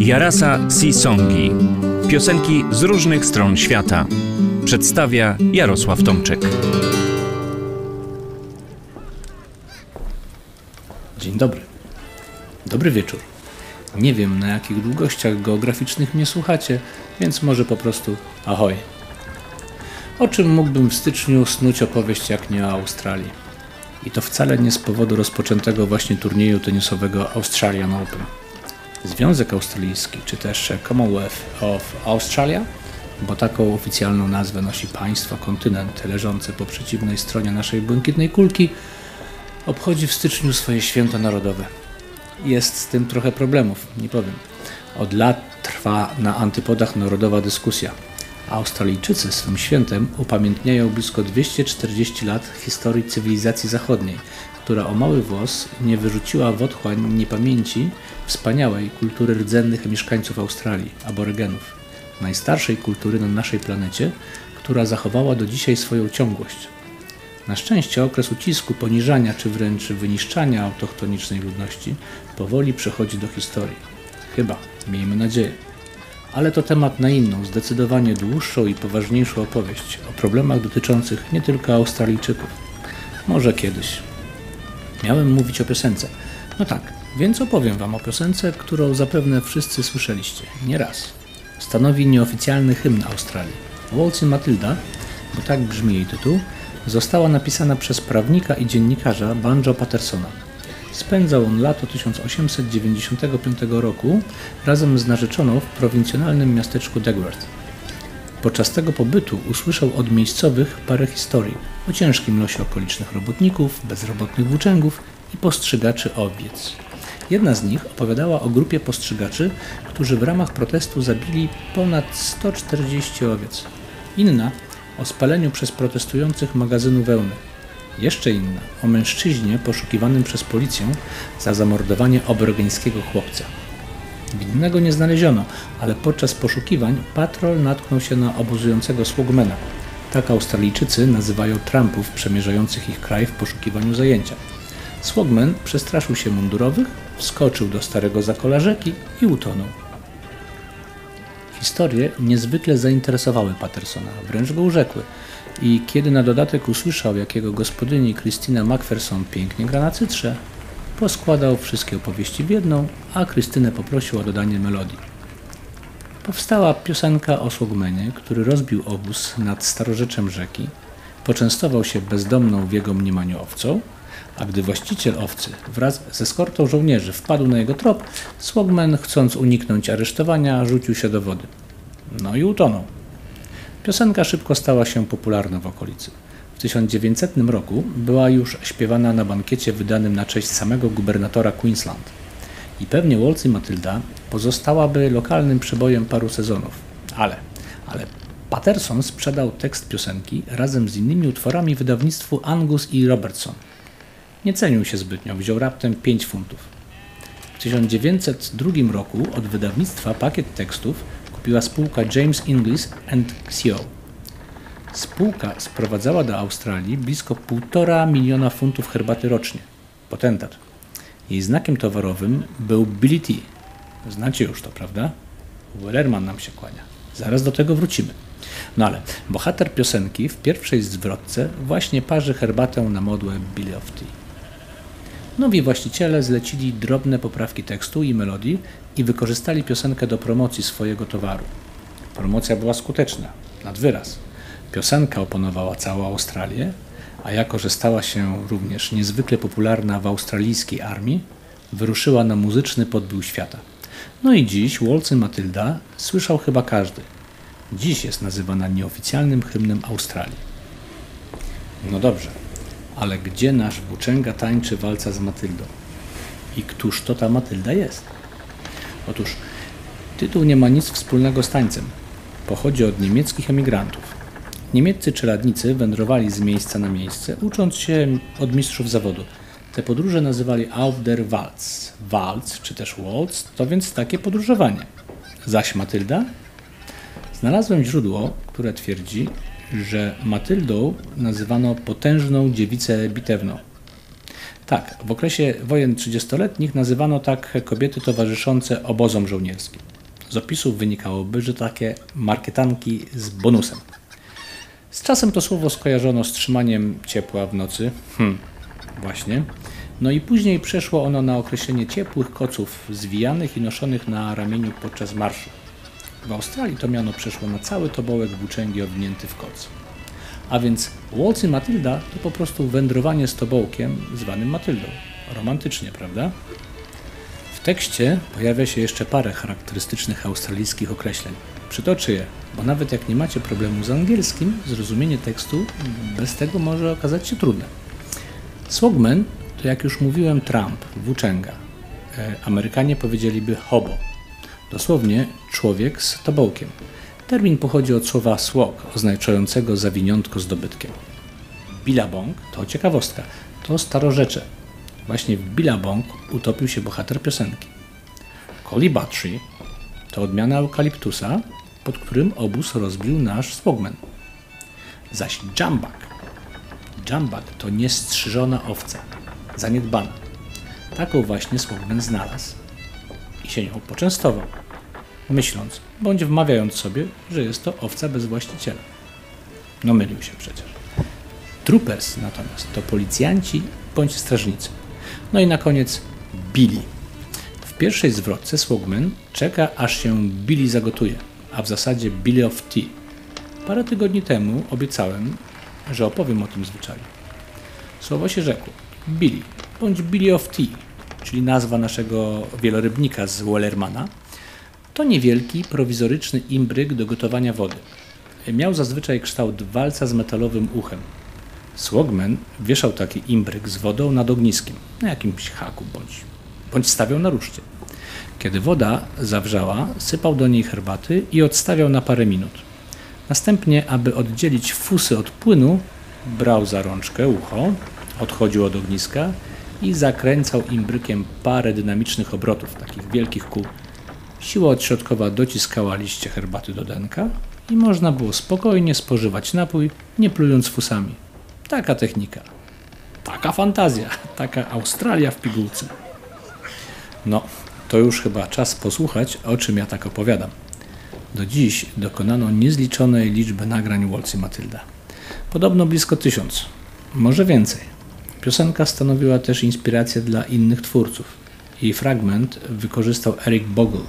Jarasa Sisongi. Piosenki z różnych stron świata. Przedstawia Jarosław Tomczyk. Dzień dobry. Dobry wieczór. Nie wiem na jakich długościach geograficznych mnie słuchacie, więc może po prostu ahoj. O czym mógłbym w styczniu snuć opowieść jak nie o Australii? I to wcale nie z powodu rozpoczętego właśnie turnieju tenisowego Australian Open. Związek Australijski, czy też Commonwealth of Australia, bo taką oficjalną nazwę nosi państwo, kontynent leżący po przeciwnej stronie naszej błękitnej kulki, obchodzi w styczniu swoje święto narodowe. Jest z tym trochę problemów, nie powiem. Od lat trwa na antypodach narodowa dyskusja. Australijczycy swym świętem upamiętniają blisko 240 lat historii cywilizacji zachodniej, która o mały włos nie wyrzuciła w otchłań niepamięci wspaniałej kultury rdzennych mieszkańców Australii, aborygenów, najstarszej kultury na naszej planecie, która zachowała do dzisiaj swoją ciągłość. Na szczęście okres ucisku, poniżania czy wręcz wyniszczania autochtonicznej ludności powoli przechodzi do historii. Chyba, miejmy nadzieję. Ale to temat na inną, zdecydowanie dłuższą i poważniejszą opowieść o problemach dotyczących nie tylko Australijczyków. Może kiedyś. Miałem mówić o piosence. No tak, więc opowiem Wam o piosence, którą zapewne wszyscy słyszeliście, nie raz. Stanowi nieoficjalny hymn Australii. Waltzing Matilda, bo tak brzmi jej tytuł, została napisana przez prawnika i dziennikarza Banjo Pattersona. Spędzał on lato 1895 roku razem z narzeczoną w prowincjonalnym miasteczku Dagworth. Podczas tego pobytu usłyszał od miejscowych parę historii o ciężkim losie okolicznych robotników, bezrobotnych włóczęgów i postrzygaczy owiec. Jedna z nich opowiadała o grupie postrzygaczy, którzy w ramach protestu zabili ponad 140 owiec. Inna o spaleniu przez protestujących magazynu wełny. Jeszcze inna o mężczyźnie poszukiwanym przez policję za zamordowanie aborygeńskiego chłopca. Winnego nie znaleziono, ale podczas poszukiwań patrol natknął się na obozującego sługmena. Tak Australijczycy nazywają Trumpów przemierzających ich kraj w poszukiwaniu zajęcia. Swogman przestraszył się mundurowych, wskoczył do starego zakola rzeki i utonął. Historie niezwykle zainteresowały Pattersona, wręcz go urzekły. I kiedy na dodatek usłyszał, jak jego gospodyni Christina Macpherson pięknie gra na cytrze, poskładał wszystkie opowieści w jedną, a Krystynę poprosił o dodanie melodii. Powstała piosenka o Swogmenie, który rozbił obóz nad starorzeczem rzeki, poczęstował się bezdomną w jego mniemaniu owcą, a gdy właściciel owcy wraz ze skortą żołnierzy wpadł na jego trop, Swogman, chcąc uniknąć aresztowania, rzucił się do wody. No i utonął. Piosenka szybko stała się popularna w okolicy. W 1900 roku była już śpiewana na bankiecie wydanym na cześć samego gubernatora Queensland. I pewnie Waltz i Matylda pozostałaby lokalnym przebojem paru sezonów. Ale, ale Patterson sprzedał tekst piosenki razem z innymi utworami wydawnictwu Angus i Robertson. Nie cenił się zbytnio, wziął raptem 5 funtów. W 1902 roku od wydawnictwa pakiet tekstów kupiła spółka James Inglis and Co. Spółka sprowadzała do Australii blisko 1,5 miliona funtów herbaty rocznie. Potentat. Jej znakiem towarowym był Billy T. Znacie już to, prawda? Wellerman nam się kłania. Zaraz do tego wrócimy. No ale bohater piosenki w pierwszej zwrotce właśnie parzy herbatę na modłę Billy of Tea. Nowi właściciele zlecili drobne poprawki tekstu i melodii i wykorzystali piosenkę do promocji swojego towaru. Promocja była skuteczna, nad wyraz. Piosenka opanowała całą Australię, a jako że stała się również niezwykle popularna w australijskiej armii, wyruszyła na muzyczny podbił świata. No i dziś Waltz Matylda słyszał chyba każdy. Dziś jest nazywana nieoficjalnym hymnem Australii. No dobrze, ale gdzie nasz włóczęga tańczy walca z Matyldą? I któż to ta Matylda jest? Otóż tytuł nie ma nic wspólnego z tańcem. Pochodzi od niemieckich emigrantów. Niemieccy czeladnicy wędrowali z miejsca na miejsce, ucząc się od mistrzów zawodu. Te podróże nazywali Auf der Walz. Walz, czy też waltz, to więc takie podróżowanie. Zaś Matylda? Znalazłem źródło, które twierdzi, że Matyldą nazywano potężną dziewicę bitewną. Tak, w okresie wojen trzydziestoletnich nazywano tak kobiety towarzyszące obozom żołnierskim. Z opisów wynikałoby, że takie markietanki z bonusem. Z czasem to słowo skojarzono z trzymaniem ciepła w nocy. Hmm, właśnie. No i później przeszło ono na określenie ciepłych koców zwijanych i noszonych na ramieniu podczas marszu. W Australii to miano przeszło na cały tobołek włóczęgi owinięty w koc. A więc Waltz i Matylda to po prostu wędrowanie z tobołkiem zwanym Matyldą. Romantycznie, prawda? W tekście pojawia się jeszcze parę charakterystycznych australijskich określeń. Przytoczę je, bo nawet jak nie macie problemu z angielskim, zrozumienie tekstu bez tego może okazać się trudne. Swogman to jak już mówiłem Trump, włóczęga. E, Amerykanie powiedzieliby hobo. Dosłownie człowiek z tobołkiem. Termin pochodzi od słowa swog, oznaczającego zawiniątko z dobytkiem. Billabong to ciekawostka, to starorzecze. Właśnie w Billabong utopił się bohater piosenki. Coliba Tree to odmiana eukaliptusa, pod którym obóz rozbił nasz swogman. Zaś jambak. Jambak to niestrzyżona owca, zaniedbana. Taką właśnie swogman znalazł i się nią poczęstował, myśląc, bądź wmawiając sobie, że jest to owca bez właściciela. No mylił się przecież. Troopers natomiast to policjanci bądź strażnicy. No i na koniec Billy. W pierwszej zwrotce Swogman czeka aż się Billy zagotuje, a w zasadzie Billy of Tea. Parę tygodni temu obiecałem, że opowiem o tym zwyczaju. Słowo się rzekło. Billy, bądź Billy of Tea, czyli nazwa naszego wielorybnika z Wellermana, to niewielki, prowizoryczny imbryk do gotowania wody. Miał zazwyczaj kształt walca z metalowym uchem. Swogman wieszał taki imbryk z wodą nad ogniskiem, na jakimś haku bądź, bądź stawiał na ruszcie. Kiedy woda zawrzała, sypał do niej herbaty i odstawiał na parę minut. Następnie, aby oddzielić fusy od płynu, brał za rączkę ucho, odchodził od ogniska i zakręcał imbrykiem parę dynamicznych obrotów, takich wielkich kół. Siła odśrodkowa dociskała liście herbaty do denka i można było spokojnie spożywać napój, nie plując fusami. Taka technika. Taka fantazja. Taka Australia w pigułce. No, to już chyba czas posłuchać, o czym ja tak opowiadam. Do dziś dokonano niezliczonej liczby nagrań i Matylda. Podobno blisko tysiąc, może więcej. Piosenka stanowiła też inspirację dla innych twórców. Jej fragment wykorzystał Eric Bogle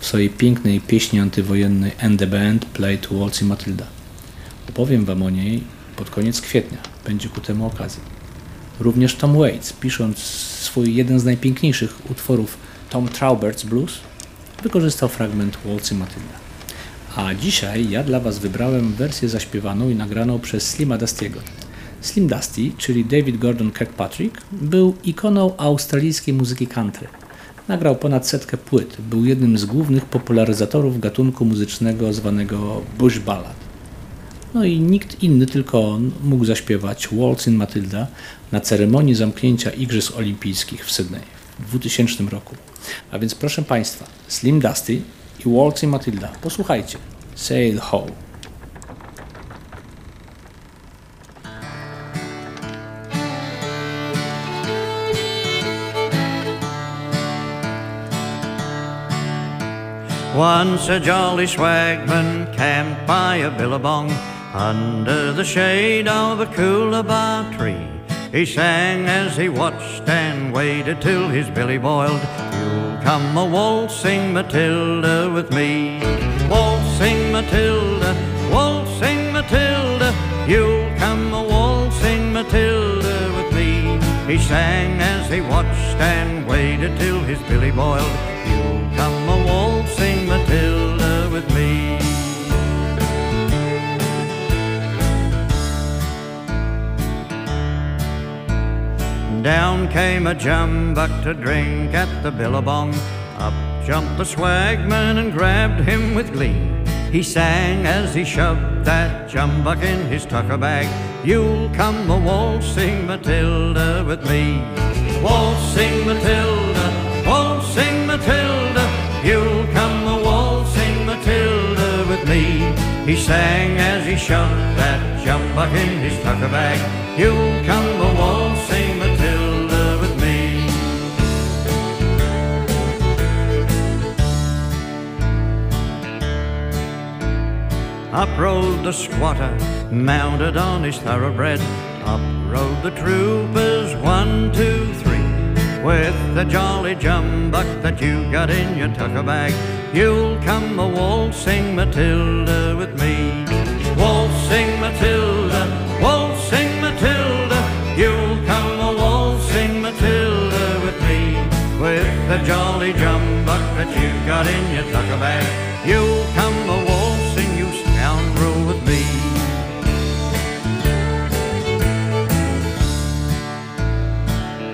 w swojej pięknej pieśni antywojennej And the Band Played Waltz i Matylda. Opowiem Wam o niej pod koniec kwietnia. Będzie ku temu okazja. Również Tom Waits, pisząc swój jeden z najpiękniejszych utworów Tom Traubert's Blues, wykorzystał fragment Waltz i Matylda. A dzisiaj ja dla Was wybrałem wersję zaśpiewaną i nagraną przez Slima Dustiego. Slim Dusty, czyli David Gordon Kirkpatrick, był ikoną australijskiej muzyki country. Nagrał ponad setkę płyt, był jednym z głównych popularyzatorów gatunku muzycznego zwanego bush ballad. No i nikt inny, tylko on mógł zaśpiewać Waltz in Matilda na ceremonii zamknięcia Igrzysk Olimpijskich w Sydney 2000 roku. A więc proszę Państwa, Slim Dusty i Waltz in Matilda, posłuchajcie. Sail Ho. Once a jolly swagman camped by a billabong under the shade of a coolabah tree. He sang as he watched and waited till his belly boiled. You'll come a waltzing Matilda with me. Waltzing Matilda, waltzing Matilda. You'll come a waltzing Matilda with me. He sang as he watched and waited till his belly boiled. You'll come Down came a jumbuck to drink at the billabong. Up jumped the swagman and grabbed him with glee. He sang as he shoved that jumbuck in his tucker bag. You'll come a waltzing Matilda with me. Waltzing Matilda, waltzing Matilda. You'll come a waltzing Matilda with me. He sang as he shoved that jumbuck in his tucker bag. You'll come a waltzing Matilda Up rode the squatter, mounted on his thoroughbred. Up rode the troopers, one, two, three. With the jolly jumbuck that you got in your tucker bag, you'll come a waltzing Matilda with me. Waltzing Matilda, waltzing Matilda, you'll come a waltzing Matilda with me. With the jolly jumbuck that you got in your tucker bag, you'll come a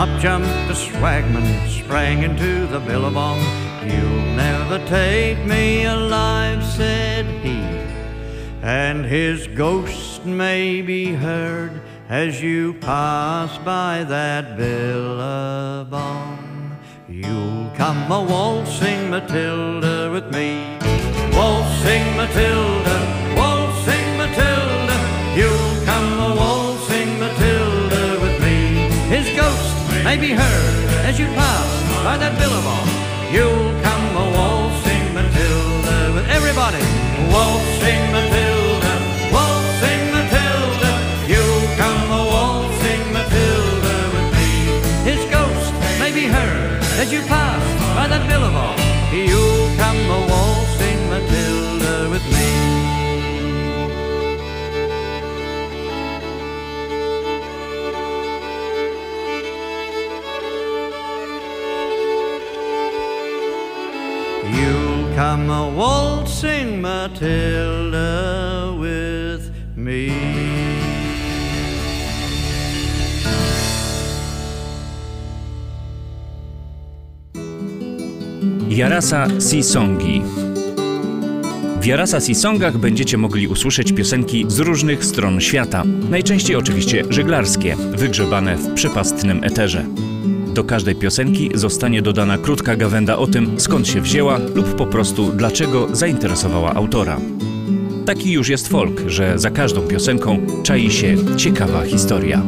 Up jumped the swagman, sprang into the billabong. You'll never take me alive, said he. And his ghost may be heard as you pass by that billabong. You'll come a waltzing Matilda with me. Waltzing Matilda, as you pass by that billabong. You'll come a waltzing Matilda with everybody. Waltzing come a waltzing Matilda with me. Jarasa Sisongi. W Jarasa Sisongach będziecie mogli usłyszeć piosenki z różnych stron świata. Najczęściej oczywiście żeglarskie, wygrzebane w przepastnym eterze. Do każdej piosenki zostanie dodana krótka gawenda o tym, skąd się wzięła lub po prostu dlaczego zainteresowała autora. Taki już jest folk, że za każdą piosenką czai się ciekawa historia.